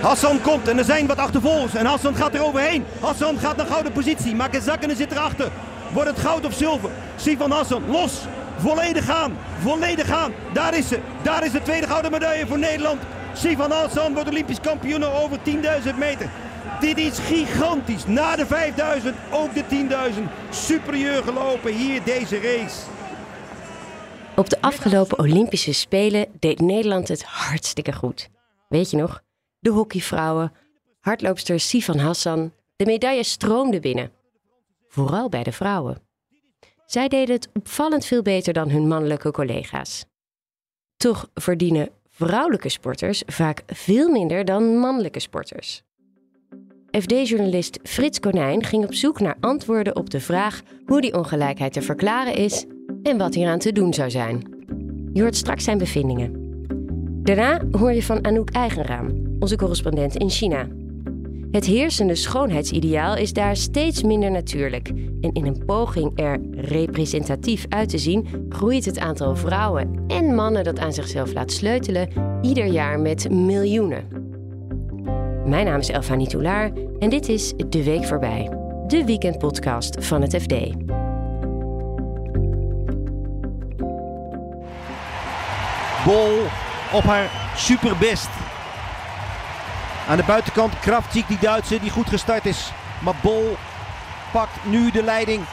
Hassan komt en er zijn wat achtervolgers. En Hassan gaat er overheen. Hassan gaat naar gouden positie. Maakt een zak en zit erachter. Wordt het goud of zilver? Sivan Hassan los. Volledig gaan. Volledig gaan. Daar is ze. Daar is de tweede gouden medaille voor Nederland. Sivan Hassan wordt Olympisch kampioen over 10.000 meter. Dit is gigantisch. Na de 5000 ook de 10.000. Superieur gelopen hier deze race. Op de afgelopen Olympische Spelen deed Nederland het hartstikke goed. Weet je nog? De hockeyvrouwen, hardloopster Sivan Hassan, de medailles stroomden binnen. Vooral bij de vrouwen. Zij deden het opvallend veel beter dan hun mannelijke collega's. Toch verdienen vrouwelijke sporters vaak veel minder dan mannelijke sporters. FD-journalist Frits Konijn ging op zoek naar antwoorden op de vraag hoe die ongelijkheid te verklaren is en wat hieraan te doen zou zijn. Je hoort straks zijn bevindingen. Daarna hoor je van Anouk Eigenraam, onze correspondent in China. Het heersende schoonheidsideaal is daar steeds minder natuurlijk. En in een poging er representatief uit te zien, groeit het aantal vrouwen en mannen dat aan zichzelf laat sleutelen ieder jaar met miljoenen. Mijn naam is Elfanie Toulaar en dit is De Week Voorbij, de weekendpodcast van het FD. Bol op haar superbest. Aan de buitenkant Kraftziek, die Duitse, die goed gestart is. Maar Bol pakt nu de leiding.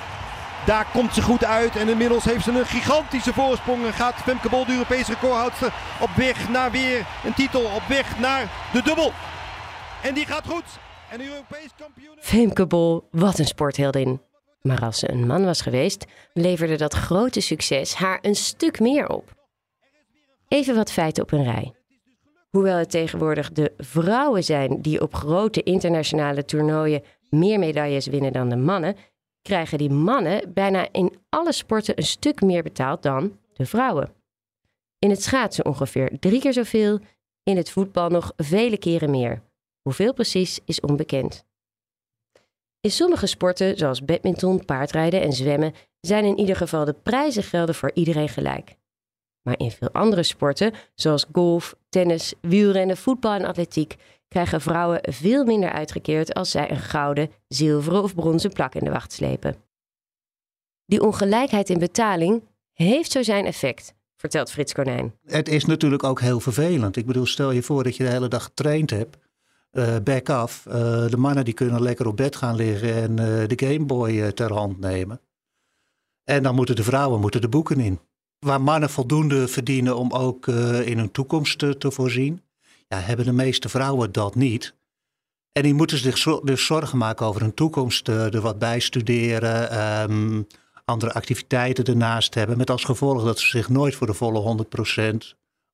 Daar komt ze goed uit en inmiddels heeft ze een gigantische voorsprong. En gaat Femke Bol, de Europese recordhoudster, op weg naar weer een titel. Op weg naar de dubbel. En die gaat goed. En de Europees kampioen... Femke Bol, wat een sportheldin. Maar als ze een man was geweest, leverde dat grote succes haar een stuk meer op. Even wat feiten op een rij. Hoewel het tegenwoordig de vrouwen zijn die op grote internationale toernooien meer medailles winnen dan de mannen, krijgen die mannen bijna in alle sporten een stuk meer betaald dan de vrouwen. In het schaatsen ongeveer drie keer zoveel, in het voetbal nog vele keren meer. Hoeveel precies is onbekend. In sommige sporten, zoals badminton, paardrijden en zwemmen, zijn in ieder geval de prijzen gelden voor iedereen gelijk. Maar in veel andere sporten, zoals golf, tennis, wielrennen, voetbal en atletiek, krijgen vrouwen veel minder uitgekeerd als zij een gouden, zilveren of bronzen plak in de wacht slepen. Die ongelijkheid in betaling heeft zo zijn effect, vertelt Frits Konijn. Het is natuurlijk ook heel vervelend. Ik bedoel, stel je voor dat je de hele dag getraind hebt. Uh, back af. Uh, de mannen die kunnen lekker op bed gaan liggen en uh, de Gameboy ter hand nemen. En dan moeten de vrouwen moeten de boeken in waar mannen voldoende verdienen om ook uh, in hun toekomst te, te, voorzien, ja, hebben de meeste vrouwen dat niet. En die moeten zich dus zorgen maken over hun toekomst, uh, er wat bij studeren, um, andere activiteiten ernaast hebben, met als gevolg dat ze zich nooit voor de volle 100%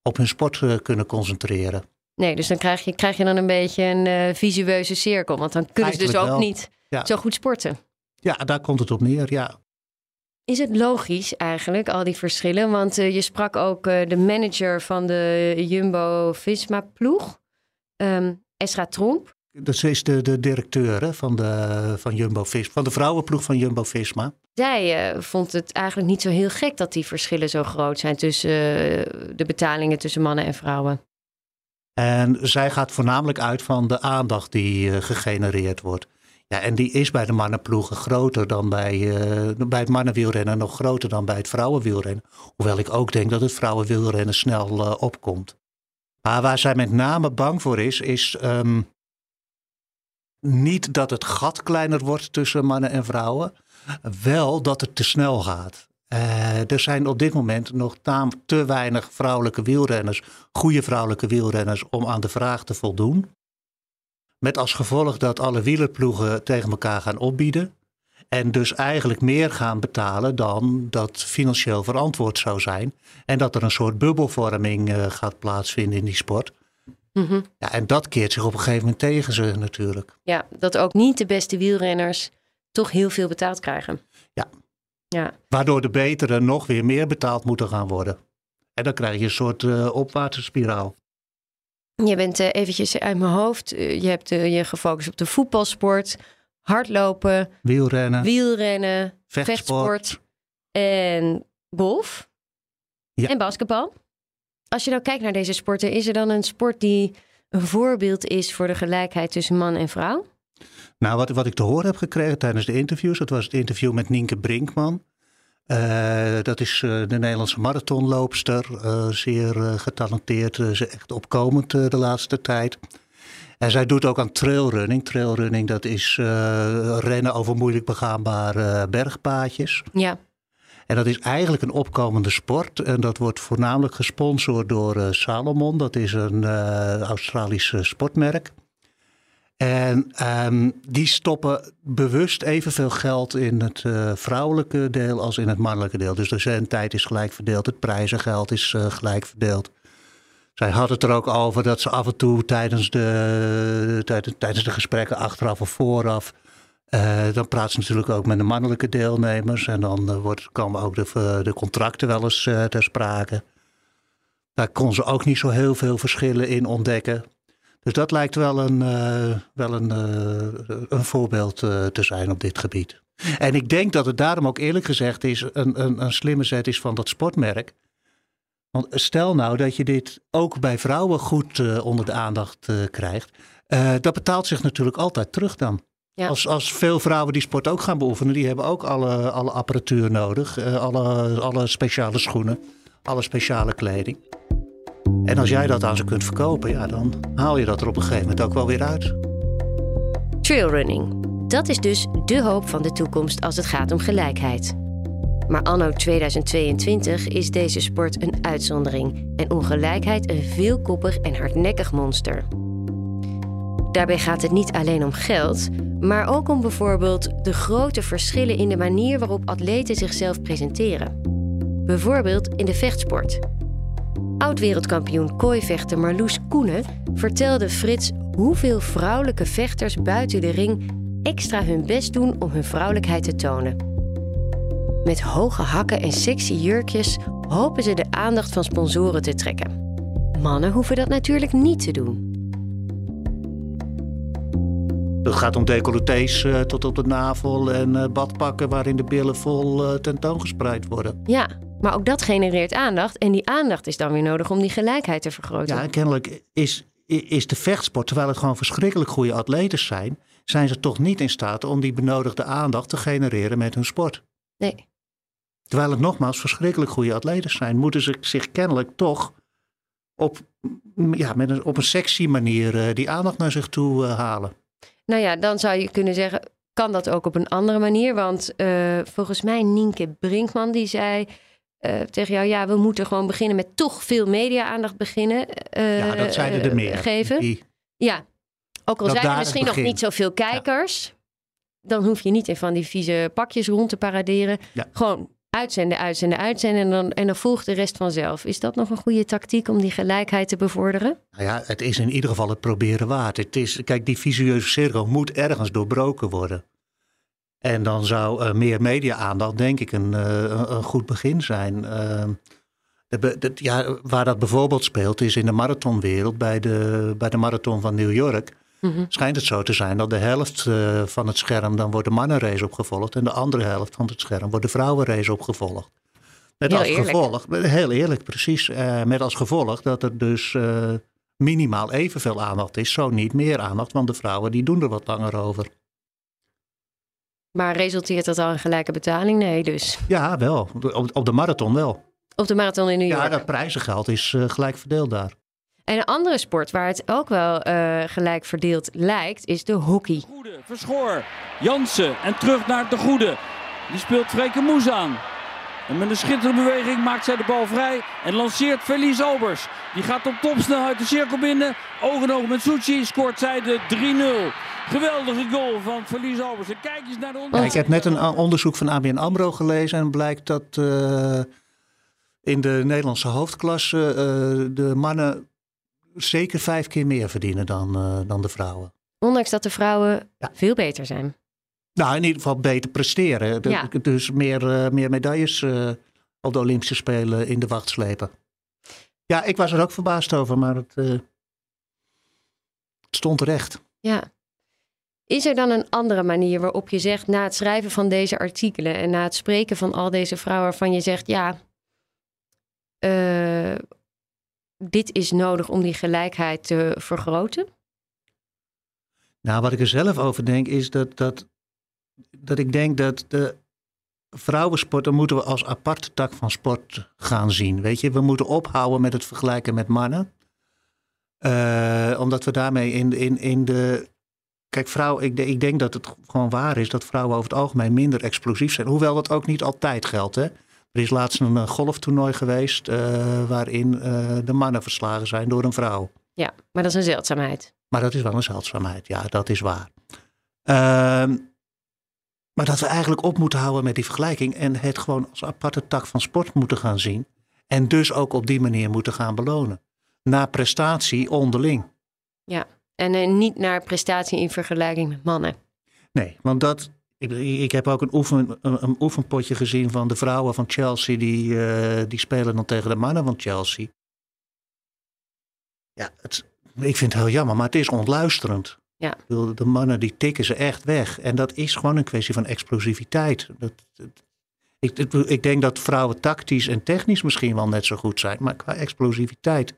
op hun sport uh, kunnen concentreren. Nee, dus dan krijg je, krijg je dan een beetje een visueuze cirkel, want dan kunnen Eigenlijk ze dus ook wel. niet ja. zo goed sporten. Ja, daar komt het op neer, ja. Is het logisch eigenlijk, al die verschillen? Want uh, je sprak ook uh, de manager van de Jumbo-Visma-ploeg, um, Esra Tromp. Dat is de, de directeur hè, van, de, van, Jumbo-Visma, van de vrouwenploeg van Jumbo-Visma. Zij uh, vond het eigenlijk niet zo heel gek dat die verschillen zo groot zijn tussen de betalingen tussen mannen en vrouwen. En zij gaat voornamelijk uit van de aandacht die gegenereerd wordt. Ja, en die is bij de mannenploegen groter dan bij, uh, bij het mannenwielrennen, nog groter dan bij het vrouwenwielrennen. Hoewel ik ook denk dat het vrouwenwielrennen snel uh, opkomt. Maar waar zij met name bang voor is, is um, niet dat het gat kleiner wordt tussen mannen en vrouwen, wel dat het te snel gaat. Uh, er zijn op dit moment nog te weinig vrouwelijke wielrenners, goede vrouwelijke wielrenners, om aan de vraag te voldoen. Met als gevolg dat alle wielerploegen tegen elkaar gaan opbieden. En dus eigenlijk meer gaan betalen dan dat financieel verantwoord zou zijn. En dat er een soort bubbelvorming uh, gaat plaatsvinden in die sport. Mm Ja, en dat keert zich op een gegeven moment tegen ze natuurlijk. Ja, dat ook niet de beste wielrenners toch heel veel betaald krijgen. Ja. Ja, Waardoor de betere nog weer meer betaald moeten gaan worden. En dan krijg je een soort eh opwaartse spiraal. Je bent eh, eventjes uit mijn hoofd. eh, je hebt eh, je gefocust op de voetbalsport, hardlopen, Wielrennen, wielrennen, vechtsport. vechtsport en golf. Ja. En basketbal. Als je nou kijkt naar deze sporten, is er dan een sport die een voorbeeld is voor de gelijkheid tussen man en vrouw? Nou, wat, wat ik te horen heb gekregen tijdens de interviews, dat was het interview met Nienke Brinkman. Eh, dat is eh, de Nederlandse marathonloopster, eh, zeer getalenteerd, ze echt opkomend de laatste tijd. En zij doet ook aan trailrunning. Trailrunning, dat is rennen over moeilijk begaanbare bergpaadjes. Ja. En dat is eigenlijk een opkomende sport. En dat wordt voornamelijk gesponsord door Salomon. Dat is een Australisch sportmerk. En ehm, die stoppen bewust evenveel geld in het eh, vrouwelijke deel als in het mannelijke deel. Dus de zendtijd is gelijk verdeeld, het prijzengeld is eh, gelijk verdeeld. Zij had het er ook over dat ze af en toe tijdens de, tijdens, de gesprekken achteraf of vooraf eh, dan praat ze natuurlijk ook met de mannelijke deelnemers. En dan wordt, komen ook de, de contracten wel eens ter sprake. Daar kon ze ook niet zo heel veel verschillen in ontdekken. Dus dat lijkt wel een, eh, wel een, eh, een voorbeeld eh, te zijn op dit gebied. En ik denk dat het daarom ook eerlijk gezegd is een, een, een slimme zet is van dat sportmerk. Want stel nou dat je dit ook bij vrouwen goed onder de aandacht krijgt. Dat betaalt zich natuurlijk altijd terug dan. Ja. Als, als veel vrouwen die sport ook gaan beoefenen, die hebben ook alle, alle apparatuur nodig. alle, alle speciale schoenen, alle speciale kleding. En als jij dat aan ze kunt verkopen, ja, dan haal je dat er op een gegeven moment ook wel weer uit. Trailrunning. Dat is dus de hoop van de toekomst als het gaat om gelijkheid. Maar anno 2022 is deze sport een uitzondering en ongelijkheid een veelkoppig en hardnekkig monster. Daarbij gaat het niet alleen om geld, maar ook om bijvoorbeeld de grote verschillen in de manier waarop atleten zichzelf presenteren. Bijvoorbeeld in de vechtsport. Oud-wereldkampioen kooivechter Marloes Koenen vertelde Frits hoeveel vrouwelijke vechters buiten de ring extra hun best doen om hun vrouwelijkheid te tonen. Met hoge hakken en sexy jurkjes hopen ze de aandacht van sponsoren te trekken. Mannen hoeven dat natuurlijk niet te doen. Het gaat om decolletés eh, tot op de navel en eh, badpakken waarin de billen vol eh, tentoongespreid worden. Ja, maar ook dat genereert aandacht en die aandacht is dan weer nodig om die gelijkheid te vergroten. Ja, en kennelijk is, is de vechtsport, terwijl het gewoon verschrikkelijk goede atleten zijn, zijn ze toch niet in staat om die benodigde aandacht te genereren met hun sport. Nee. Terwijl het nogmaals verschrikkelijk goede atleten zijn, moeten ze zich kennelijk toch op, ja, met een, op een sexy manier eh, die aandacht naar zich toe eh, halen. Nou ja, dan zou je kunnen zeggen, kan dat ook op een andere manier? Want eh, volgens mij Nienke Brinkman die zei eh, tegen jou, ja, we moeten gewoon beginnen met toch veel media-aandacht beginnen. eh, ja, dat zeiden er meer. Geven. Die, Ja, ook al Dat zijn er misschien nog niet zoveel kijkers, dan hoef je niet in van die vieze pakjes rond te paraderen. Ja. Gewoon uitzenden, uitzenden, uitzenden en dan, en dan volgt de rest vanzelf. Is dat nog een goede tactiek om die gelijkheid te bevorderen? nou ja, het is in ieder geval het proberen waard. Het is, kijk, die visueuze cirkel moet ergens doorbroken worden. En dan zou eh, meer media-aandacht, denk ik, een, eh, een, goed begin zijn. Eh, de de- ja, waar dat bijvoorbeeld speelt, is in de marathonwereld. Bij de, bij de marathon van New York Mhm. schijnt het zo te zijn dat de helft eh, van het scherm dan wordt de mannenrace opgevolgd. En de andere helft van het scherm wordt de vrouwenrace opgevolgd. Met Heel als eerlijk. gevolg, heel eerlijk precies, met als gevolg dat er dus minimaal evenveel aandacht is, zo niet meer aandacht, want de vrouwen die doen er wat langer over. Maar resulteert dat al in gelijke betaling? Nee, dus. Ja, wel. Op, op de marathon wel. Op de marathon in New York. Ja, dat prijzengeld is eh, gelijk verdeeld daar. En een andere sport waar het ook wel eh, gelijk verdeeld lijkt, is de hockey. Goede, Verschoor, Jansen en terug naar de Goede. Die speelt Freke Moes aan. En met een schitterende beweging maakt zij de bal vrij en lanceert Felice Albers. Die gaat op topsnelheid de cirkel binnen. Oog in oog met Succi scoort zij de 3-0. Geweldige goal van Felice Albers. En kijk eens naar de Ja, onder... ik heb net een onderzoek van ABN AMRO gelezen en blijkt dat eh, in de Nederlandse hoofdklasse eh, de mannen zeker vijf keer meer verdienen dan, eh, dan de vrouwen. Ondanks dat de vrouwen Ja. veel beter zijn. Nou, in ieder geval beter presteren. Ja. Dus meer, eh, meer medailles eh, op de Olympische Spelen in de wacht slepen. Ja, ik was er ook verbaasd over, maar het, eh, het stond terecht. Ja. Is er dan een andere manier waarop je zegt, na het schrijven van deze artikelen en na het spreken van al deze vrouwen, waarvan je zegt, ja, dit is nodig om die gelijkheid te vergroten? Nou, wat ik er zelf over denk, is dat, dat, dat ik denk dat de vrouwensporten moeten we als aparte tak van sport gaan zien. Weet je, we moeten ophouden met het vergelijken met mannen. Eh, omdat we daarmee in, in, in de. Kijk, vrouwen, ik, ik denk dat het gewoon waar is dat vrouwen over het algemeen minder explosief zijn. Hoewel dat ook niet altijd geldt. Hè? Er is laatst een eh, golftoernooi geweest eh, waarin de mannen verslagen zijn door een vrouw. Ja, maar dat is een zeldzaamheid. Maar dat is wel een zeldzaamheid, ja, dat is waar. Ehm, maar dat we eigenlijk op moeten houden met die vergelijking en het gewoon als aparte tak van sport moeten gaan zien. En dus ook op die manier moeten gaan belonen. Na prestatie onderling. En eh, niet naar prestatie in vergelijking met mannen. Nee, want dat. Ik, ik heb ook een, oefen, een, een oefenpotje gezien van de vrouwen van Chelsea. Die, eh, die spelen dan tegen de mannen van Chelsea. Ja, het, ik vind het heel jammer, maar het is ontluisterend. Ja. Bedoel, De mannen die tikken ze echt weg. En dat is gewoon een kwestie van explosiviteit. Dat, dat- ik, ik, denk dat vrouwen tactisch en technisch misschien wel net zo goed zijn. Maar qua explosiviteit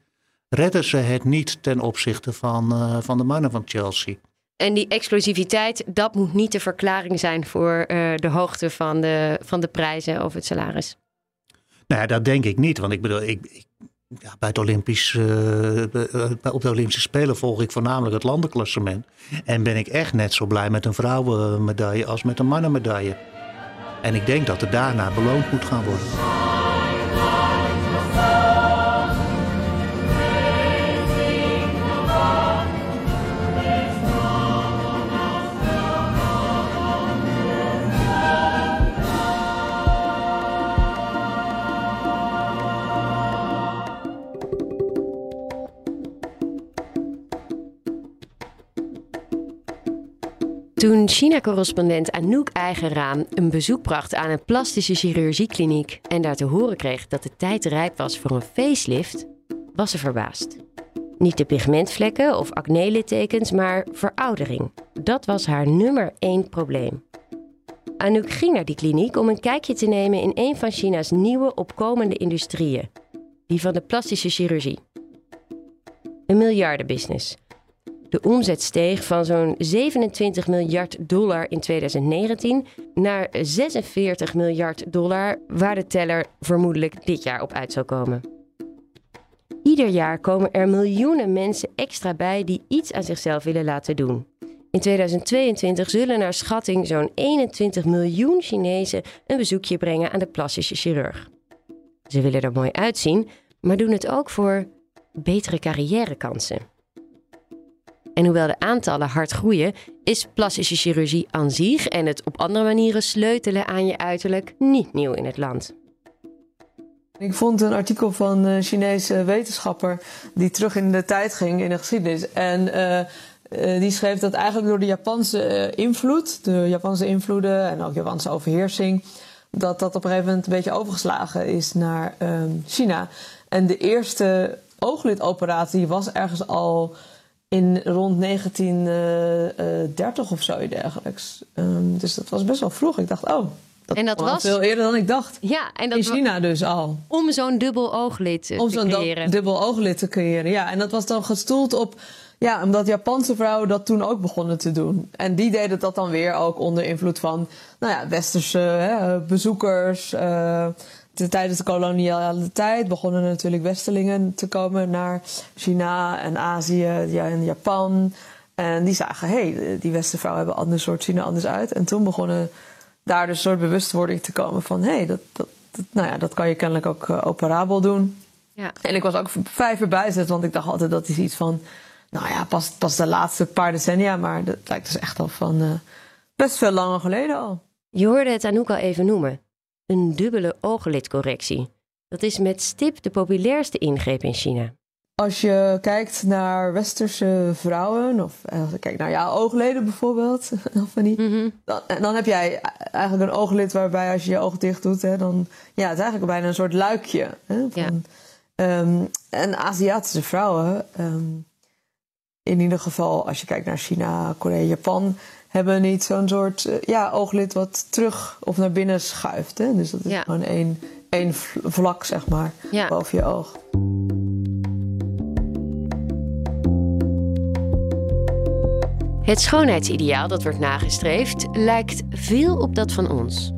redden ze het niet ten opzichte van, eh, van de mannen van Chelsea. En die explosiviteit, dat moet niet de verklaring zijn voor eh, de hoogte van de, van de prijzen of het salaris. Nou ja, dat denk ik niet. Want ik bedoel, ik, ik- bij het Olympisch, bij- op de Olympische Spelen volg ik voornamelijk het landenklassement. En ben ik echt net zo blij met een vrouwenmedaille als met een mannenmedaille. En ik denk dat er daarna beloond moet gaan worden. Toen China-correspondent Anouk Eigenraam een bezoek bracht aan een plastische chirurgiekliniek en daar te horen kreeg dat de tijd rijp was voor een facelift, was ze verbaasd. Niet de pigmentvlekken of acne-littekens, maar veroudering. Dat was haar nummer één probleem. Anouk ging naar die kliniek om een kijkje te nemen in een van China's nieuwe opkomende industrieën, die van de plastische chirurgie. Een miljardenbusiness. De omzet steeg van zo'n 27 miljard dollar in 2019 naar 46 miljard dollar, waar de teller vermoedelijk dit jaar op uit zal komen. Ieder jaar komen er miljoenen mensen extra bij die iets aan zichzelf willen laten doen. In 2022 zullen naar schatting zo'n 21 miljoen Chinezen een bezoekje brengen aan de plastische chirurg. Ze willen er mooi uitzien, maar doen het ook voor betere carrièrekansen. En hoewel de aantallen hard groeien, is plastische chirurgie aan zich en het op andere manieren sleutelen aan je uiterlijk niet nieuw in het land. Ik vond een artikel van een Chinese wetenschapper die terug in de tijd ging in de geschiedenis. En eh, eh, die schreef dat eigenlijk door de Japanse eh, invloed, de Japanse invloeden en ook Japanse overheersing, dat dat op een gegeven moment een beetje overgeslagen is naar ehm, China. En de eerste ooglidoperatie was ergens al in rond 1930 of zo dergelijks. Ehm, dus dat was best wel vroeg. Ik dacht, oh, dat, En dat was veel eerder dan ik dacht. Ja, en dat In China dus al. om zo'n dubbel ooglid eh, Om te zo'n du- creëren. dubbel ooglid te creëren. Ja, en dat was dan gestoeld op. Ja, omdat Japanse vrouwen dat toen ook begonnen te doen. En die deden dat dan weer ook onder invloed van. Nou ja, westerse hè, bezoekers. eh, de, tijdens de koloniale tijd begonnen natuurlijk Westelingen te komen naar China en Azië ja, en Japan. En die zagen, hé, hey, die Westervrouwen hebben een ander soort, zien er anders uit. En toen begonnen daar dus een soort bewustwording te komen van... hé, hey, dat, dat, dat, nou ja, dat kan je kennelijk ook eh, operabel doen. Ja. En ik was ook vrij verbijsterd, want ik dacht altijd dat is iets van... nou ja, pas, pas de laatste paar decennia, maar dat lijkt dus echt al van eh, best veel langer geleden al. Je hoorde het Anouk al even noemen. Een dubbele ooglidcorrectie. Dat is met stip de populairste ingreep in China. als je kijkt naar westerse vrouwen, of als je kijkt naar jouw oogleden bijvoorbeeld, of niet, Mhm. dan, dan heb jij eigenlijk een ooglid waarbij als je je ogen dicht doet, hè, dan ja, het is eigenlijk bijna een soort luikje. Hè, Ja. van, ehm, en Aziatische vrouwen, ehm, in ieder geval als je kijkt naar China, Korea, Japan, hebben niet zo'n soort eh, ja, ooglid wat terug of naar binnen schuift. Hè? Dus dat is Ja. gewoon één, één vl- vlak, zeg maar, Ja. boven je oog. Het schoonheidsideaal dat wordt nagestreefd lijkt veel op dat van ons.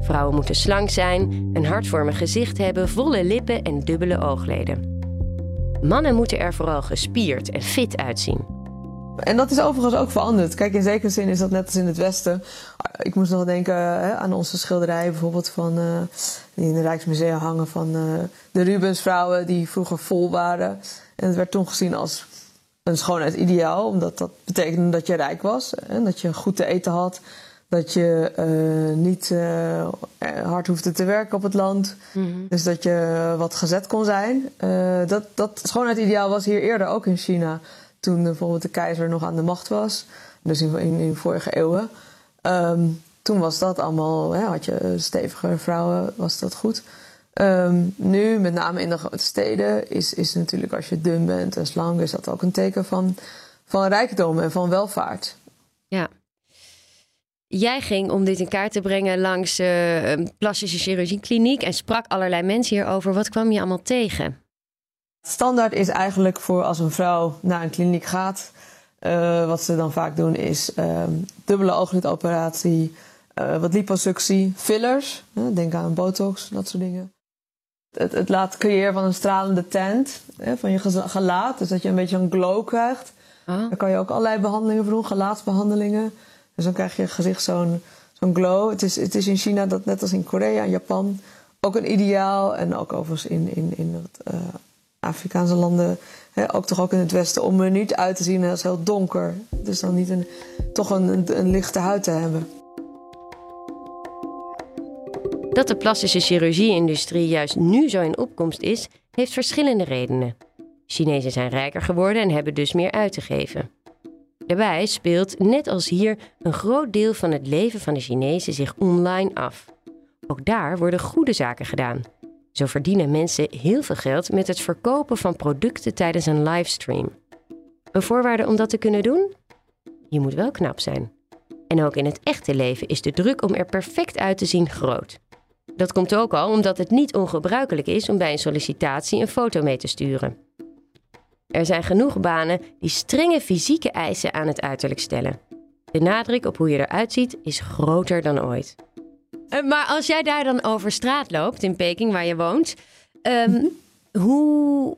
Vrouwen moeten slank zijn, een hartvormig gezicht hebben, volle lippen en dubbele oogleden. Mannen moeten er vooral gespierd en fit uitzien. En dat is overigens ook veranderd. Kijk, in zekere zin is dat net als in het Westen. Ik moest nog denken hè, aan onze schilderijen bijvoorbeeld van, eh, die in het Rijksmuseum hangen van eh, de Rubensvrouwen die vroeger vol waren. En het werd toen gezien als een schoonheidsideaal, omdat dat betekende dat je rijk was en dat je goed te eten had. Dat je eh, niet hard hoefde te werken op het land. Dus dat je wat gezet kon zijn. Dat, dat schoonheidsideaal was hier eerder ook in China. Toen bijvoorbeeld de keizer nog aan de macht was. Dus in, in, vorige eeuwen. Ehm, toen was dat allemaal, hè, had je stevige vrouwen, was dat goed. Ehm, nu, met name in de grote steden, is, is natuurlijk als je dun bent en slank, is dat ook een teken van, van rijkdom en van welvaart. Ja. Jij ging om dit in kaart te brengen langs eh, een plastische chirurgiekliniek en sprak allerlei mensen hierover. Wat kwam je allemaal tegen? Standaard is eigenlijk voor als een vrouw naar een kliniek gaat. eh, wat ze dan vaak doen is ehm, dubbele ooglidoperatie, eh, wat liposuctie, fillers. denk aan botox, dat soort dingen. Het, het laat creëren van een stralende tent van je gelaat. Dus dat je een beetje een glow krijgt. Oh, Daar kan je ook allerlei behandelingen voor doen, gelaatsbehandelingen. Dus dan krijg je gezicht zo'n zo'n glow. Het is, het is in China, dat net als in Korea en Japan, ook een ideaal. En ook overigens in, in, in wat, eh, Afrikaanse landen, hè, ook toch ook in het Westen, om er niet uit te zien als heel donker. Dus dan niet een, toch een, een, een lichte huid te hebben. Dat de plastische chirurgie-industrie juist nu zo in opkomst is, heeft verschillende redenen. Chinezen zijn rijker geworden en hebben dus meer uit te geven. Daarbij speelt, net als hier, een groot deel van het leven van de Chinezen zich online af. Ook daar worden goede zaken gedaan. Zo verdienen mensen heel veel geld met het verkopen van producten tijdens een livestream. Een voorwaarde om dat te kunnen doen? Je moet wel knap zijn. En ook in het echte leven is de druk om er perfect uit te zien groot. Dat komt ook al omdat het niet ongebruikelijk is om bij een sollicitatie een foto mee te sturen. Er zijn genoeg banen die strenge fysieke eisen aan het uiterlijk stellen. De nadruk op hoe je eruit ziet is groter dan ooit. Eh, maar als jij daar dan over straat loopt in Peking, waar je woont, ehm, hoe.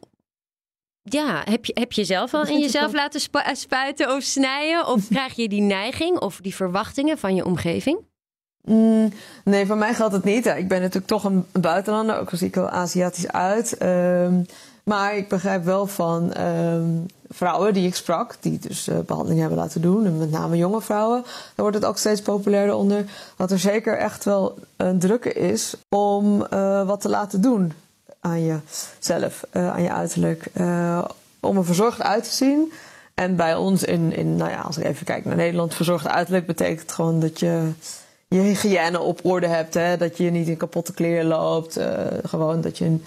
Ja, heb je, heb je zelf al in jezelf wel- laten spu- spuiten of snijden? Of krijg je die neiging of die verwachtingen van je omgeving? Mm, nee, voor mij geldt het niet. Ik ben natuurlijk toch een buitenlander, ook al zie ik er Aziatisch uit. Ehm, maar ik begrijp wel van ehm, vrouwen die ik sprak, die dus eh, behandeling hebben laten doen, en met name jonge vrouwen, daar wordt het ook steeds populairder onder, dat er zeker echt wel een drukke is om eh, wat te laten doen aan jezelf, eh aan je uiterlijk. om er verzorgd uit te zien. En bij ons in, in, nou ja, als ik even kijk naar Nederland, verzorgd uiterlijk betekent gewoon dat je je hygiëne op orde hebt. Hè? Dat je niet in kapotte kleren loopt. gewoon dat je er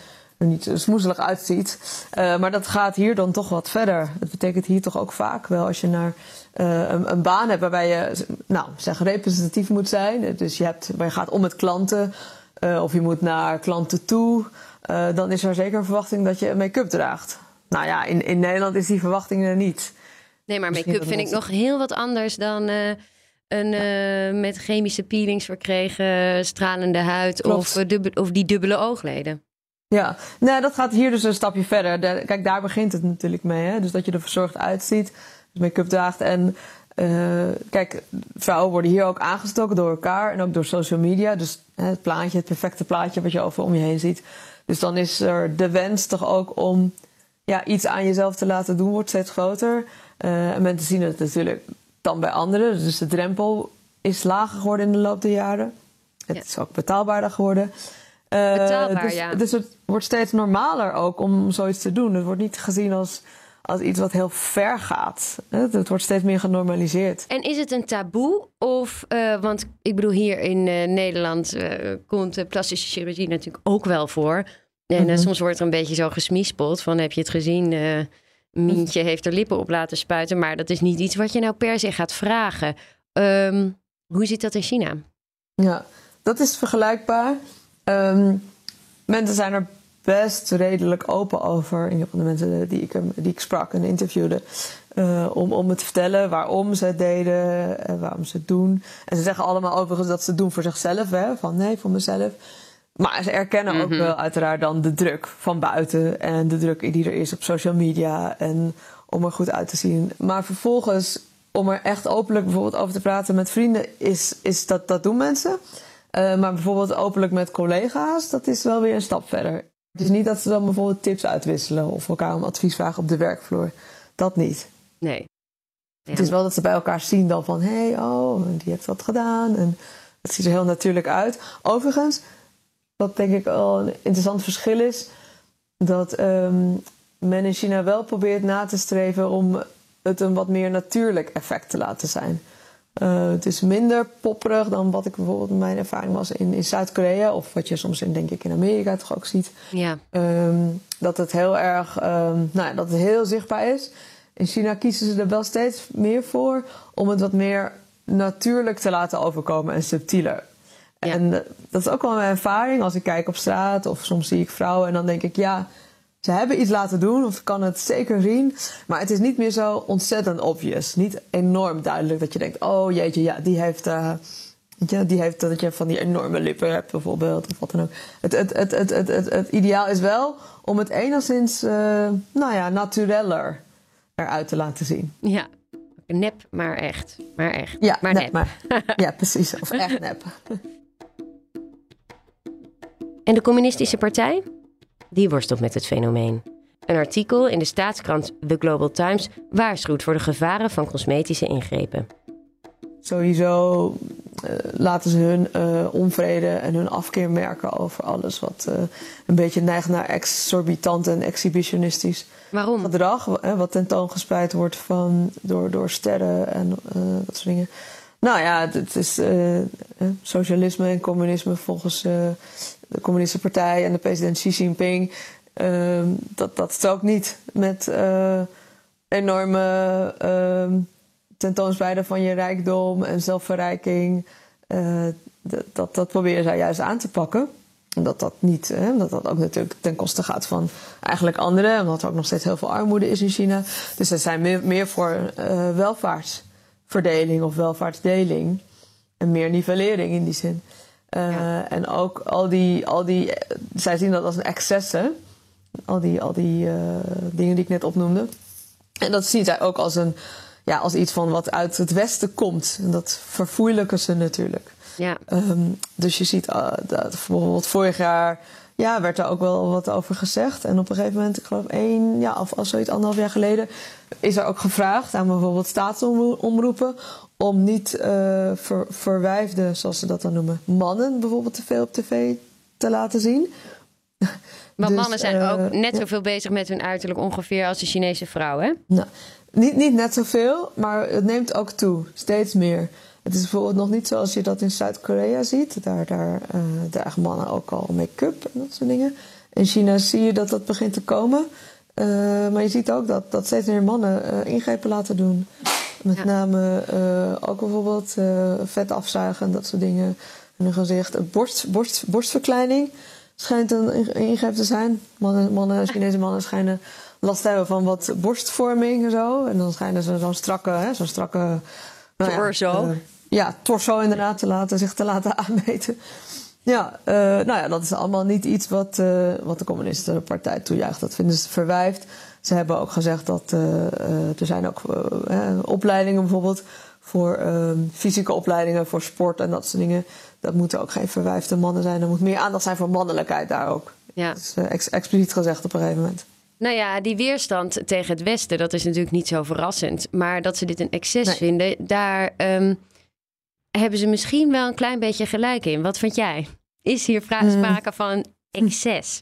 niet smoezelig uitziet. Eh, maar dat gaat hier dan toch wat verder. Het betekent hier toch ook vaak wel als je naar eh, een, een baan hebt waarbij je, nou, zeg representatief moet zijn. Dus je, hebt, je gaat om met klanten. eh, of je moet naar klanten toe. dan is er zeker een verwachting dat je make-up draagt. Nou ja, in, in Nederland is die verwachting er niet. Nee, maar make-up dat vind ik nog heel wat anders dan een met chemische peelings verkregen stralende huid Klopt. of, dubbel- of die dubbele oogleden. Ja, nee, dat gaat hier dus een stapje verder. Kijk, daar begint het natuurlijk mee. Hè? Dus dat je er verzorgd uitziet, dus make-up draagt. En eh, kijk, vrouwen worden hier ook aangestoken door elkaar en ook door social media. Dus hè, het plaatje, het perfecte plaatje wat je over om je heen ziet. Dus dan is er de wens toch ook om ja, iets aan jezelf te laten doen, wordt steeds groter. Eh, en mensen zien het natuurlijk dan bij anderen. Dus de drempel is lager geworden in de loop der jaren. Het Ja. is ook betaalbaarder geworden. Uh, Betaalbaar, dus, ja. dus het wordt steeds normaler ook om zoiets te doen. Het wordt niet gezien als, als iets wat heel ver gaat. Het, het wordt steeds meer genormaliseerd. En is het een taboe? Of, uh, want ik bedoel, hier in uh, Nederland uh, komt plastische chirurgie natuurlijk ook wel voor. En mm -hmm. soms wordt er een beetje zo gesmiespeld van heb je het gezien? Mientje heeft er lippen op laten spuiten. Maar dat is niet iets wat je nou per se gaat vragen. Um, hoe zit dat in China? Ja, dat is vergelijkbaar. Um, mensen zijn er best redelijk open over. In ieder geval de mensen die ik, die ik sprak en interviewde. Uh, om, om me te vertellen waarom ze het deden en waarom ze het doen. En ze zeggen allemaal overigens dat ze het doen voor zichzelf. Hè? Van nee, voor mezelf. Maar ze erkennen mm -hmm. ook wel uiteraard dan de druk van buiten. En de druk die er is op social media. En om er goed uit te zien. Maar vervolgens, om er echt openlijk bijvoorbeeld over te praten met vrienden, is, is dat, dat doen mensen. Uh, maar bijvoorbeeld openlijk met collega's, dat is wel weer een stap verder. Het is niet dat ze dan bijvoorbeeld tips uitwisselen of elkaar om advies vragen op de werkvloer. Dat niet. Nee. Ja. Het is wel dat ze bij elkaar zien dan van, hé, hey, oh, die heeft wat gedaan. En het ziet er heel natuurlijk uit. Overigens, wat denk ik al een interessant verschil is, dat um, men in China wel probeert na te streven om het een wat meer natuurlijk effect te laten zijn. Uh, het is minder popperig dan wat ik bijvoorbeeld mijn ervaring was in, in Zuid-Korea. Of wat je soms in, denk ik, in Amerika toch ook ziet. Ja. Um, dat het heel erg, um, nou ja, dat het heel zichtbaar is. In China kiezen ze er wel steeds meer voor om het wat meer natuurlijk te laten overkomen en subtieler. Ja. En uh, dat is ook wel mijn ervaring als ik kijk op straat of soms zie ik vrouwen en dan denk ik, ja, ze hebben iets laten doen, of kan het zeker zien. Maar het is niet meer zo ontzettend obvious. Niet enorm duidelijk dat je denkt: oh jeetje, ja, die heeft. Uh, ja, die heeft dat je van die enorme lippen hebt, bijvoorbeeld, of wat dan ook. Het, het, het, het, het, het, het ideaal is wel om het enigszins, uh, nou ja, natureller eruit te laten zien. Ja, nep, maar echt. Maar echt. Ja, maar nep, nep. Maar, ja, precies. Of echt nep. En de Communistische Partij? Die worstelt met het fenomeen. Een artikel in de staatskrant The Global Times waarschuwt voor de gevaren van cosmetische ingrepen. Sowieso uh, laten ze hun uh, onvrede en hun afkeer merken over alles wat uh, een beetje neigt naar exorbitant en exhibitionistisch Waarom? gedrag. Wat tentoongespreid wordt van, door, door sterren en dat soort dingen. Nou ja, het is socialisme en communisme volgens de Communistische Partij en de president Xi Jinping. Uh, dat, dat strookt niet met uh, enorme uh, van je rijkdom en zelfverrijking. Uh, dat, dat proberen zij juist aan te pakken. En dat niet, hè, dat dat ook natuurlijk ten koste gaat van eigenlijk anderen. Omdat er ook nog steeds heel veel armoede is in China. Dus ze zijn meer, meer voor welvaartsverdeling of welvaartsdeling. En meer nivellering in die zin. Uh, ja. En ook al die, al die, zij zien dat als een excessen. Al die, al die uh, dingen die ik net opnoemde. En dat zien zij ook als, een, ja, als iets van wat uit het Westen komt. En dat verfoeilijken ze natuurlijk. Ja. Um, dus je ziet uh, dat bijvoorbeeld vorig jaar ja, werd er ook wel wat over gezegd. En op een gegeven moment, ik geloof één, ja, of, of zoiets anderhalf jaar geleden, is er ook gevraagd aan bijvoorbeeld staatsomroepen om niet uh, ver, verwijfde, zoals ze dat dan noemen, mannen bijvoorbeeld te veel op tv te laten zien. Dus, mannen zijn uh, ook net zoveel ja. bezig met hun uiterlijk ongeveer als de Chinese vrouwen, hè? Nou, niet, niet net zoveel, maar het neemt ook toe, steeds meer. Het is bijvoorbeeld nog niet zoals je dat in Zuid-Korea ziet. Daar, daar uh, dragen mannen ook al make-up en dat soort dingen. In China zie je dat dat begint te komen. Uh, maar je ziet ook dat, dat steeds meer mannen ingrepen laten doen. Met ja. name ook bijvoorbeeld vet afzuigen en dat soort dingen. In hun gezicht. Borst, borst, borstverkleining schijnt een ingreep te zijn. Mannen, mannen, Chinese mannen schijnen last te hebben van wat borstvorming en zo. En dan schijnen ze zo'n strakke, zo'n strakke nou ja, torso. Uh, ja, torso inderdaad te laten, zich te laten aanmeten. Ja, uh, nou ja, dat is allemaal niet iets wat, uh, wat de communistische partij toejuicht. Dat vinden ze verwijfd. Ze hebben ook gezegd dat er zijn ook opleidingen bijvoorbeeld voor fysieke opleidingen, voor sport en dat soort dingen. Dat moeten ook geen verwijfde mannen zijn. Er moet meer aandacht zijn voor mannelijkheid daar ook. Ja. Dat is ex expliciet gezegd op een gegeven moment. Nou ja, die weerstand tegen het Westen, dat is natuurlijk niet zo verrassend. Maar dat ze dit een excess nee. vinden, daar um, hebben ze misschien wel een klein beetje gelijk in. Wat vind jij? is hier Mm. sprake van excess?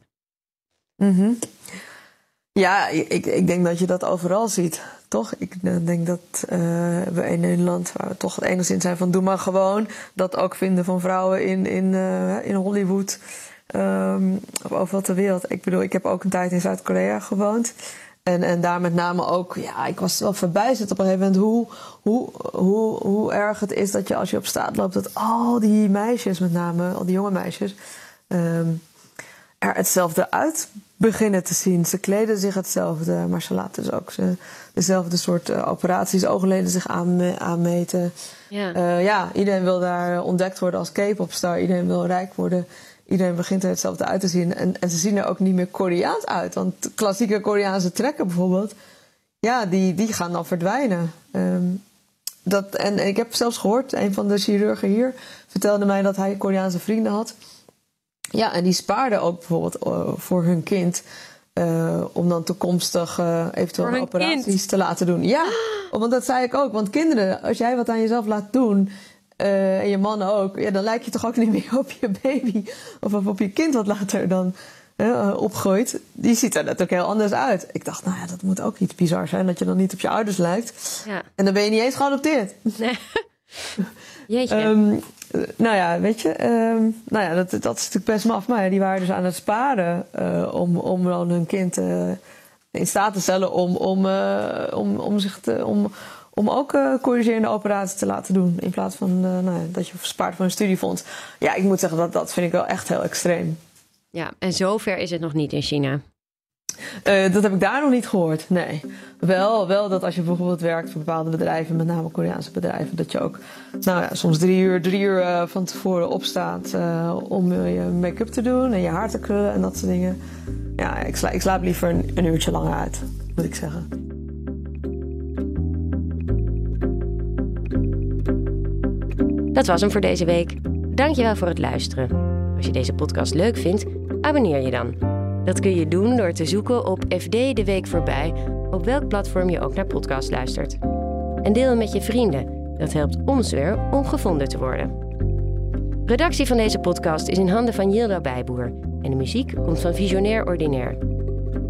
Mhm. Ja, ik, ik denk dat je dat overal ziet, toch? Ik eh, denk dat eh, we in Nederland, waar we toch enigszins zijn van doe maar gewoon, dat ook vinden van vrouwen in, in, eh, in Hollywood of overal ter wereld. Ik bedoel, ik heb ook een tijd in Zuid-Korea gewoond. En, en daar met name ook, ja, ik was wel verbijsterd op een gegeven moment hoe, hoe, hoe, hoe erg het is dat je als je op straat loopt, dat al die meisjes, met name al die jonge meisjes, ehm, er hetzelfde uit beginnen te zien. Ze kleden zich hetzelfde, maar ze laten dus ook ze, dezelfde soort eh, operaties, oogleden zich aanme- aanmeten. Ja. Eh, ja, iedereen wil daar ontdekt worden als K-popstar. Iedereen wil rijk worden. Iedereen begint er hetzelfde uit te zien. En, en ze zien er ook niet meer Koreaans uit. Want klassieke Koreaanse trekken bijvoorbeeld, ja, die, die gaan dan verdwijnen. Ehm, dat, en, en ik heb zelfs gehoord, een van de chirurgen hier vertelde mij dat hij Koreaanse vrienden had. Ja, en die spaarden ook bijvoorbeeld eh, voor hun kind. eh, om dan toekomstig eh, eventueel operaties kind? te laten doen. Ja, want dat zei ik ook. Want kinderen, als jij wat aan jezelf laat doen. en je man ook. Ja, dan lijkt je toch ook niet meer op je baby. Of op- je kind wat later dan opgroeit. Die ziet er natuurlijk heel anders uit. Ik dacht, nou ja, dat moet ook iets bizar zijn. Dat je dan niet op je ouders lijkt. ja. En dan ben je niet eens geadopteerd. Jeetje. Ehm, eh, nou ja, weet je, ehm, nou ja, dat, dat is natuurlijk best maf. Maar ja, die waren dus aan het sparen eh, om, om dan hun kind eh, in staat te stellen om, om, eh, om, om, zich te, om, om ook corrigerende operaties te laten doen. In plaats van nou ja, dat je spaart voor een studiefonds. Ja, ik moet zeggen, dat, dat vind ik wel echt heel extreem. ja, en zover is het nog niet in China. Eh, dat heb ik daar nog niet gehoord, nee. Wel, wel dat als je bijvoorbeeld werkt voor bepaalde bedrijven, met name Koreaanse bedrijven, dat je ook nou ja, soms drie uur, drie uur eh, van tevoren opstaat eh, om je make-up te doen en je haar te krullen en dat soort dingen. Ja, ik, sla, ik slaap liever een, een uurtje langer uit, moet ik zeggen. Dat was hem voor deze week. Dankjewel voor het luisteren. Als je deze podcast leuk vindt, abonneer je dan. Dat kun je doen door te zoeken op FD de Week voorbij, op welk platform je ook naar podcast luistert. En deel hem met je vrienden. Dat helpt ons weer om gevonden te worden. Redactie van deze podcast is in handen van Yilda Bijboer en de muziek komt van Visionair Ordinaire.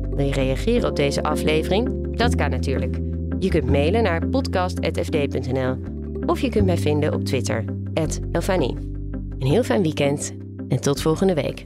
Wil je reageren op deze aflevering? Dat kan natuurlijk. Je kunt mailen naar podcast.fd.nl of je kunt mij vinden op Twitter, Elfanie. Een heel fijn weekend en tot volgende week.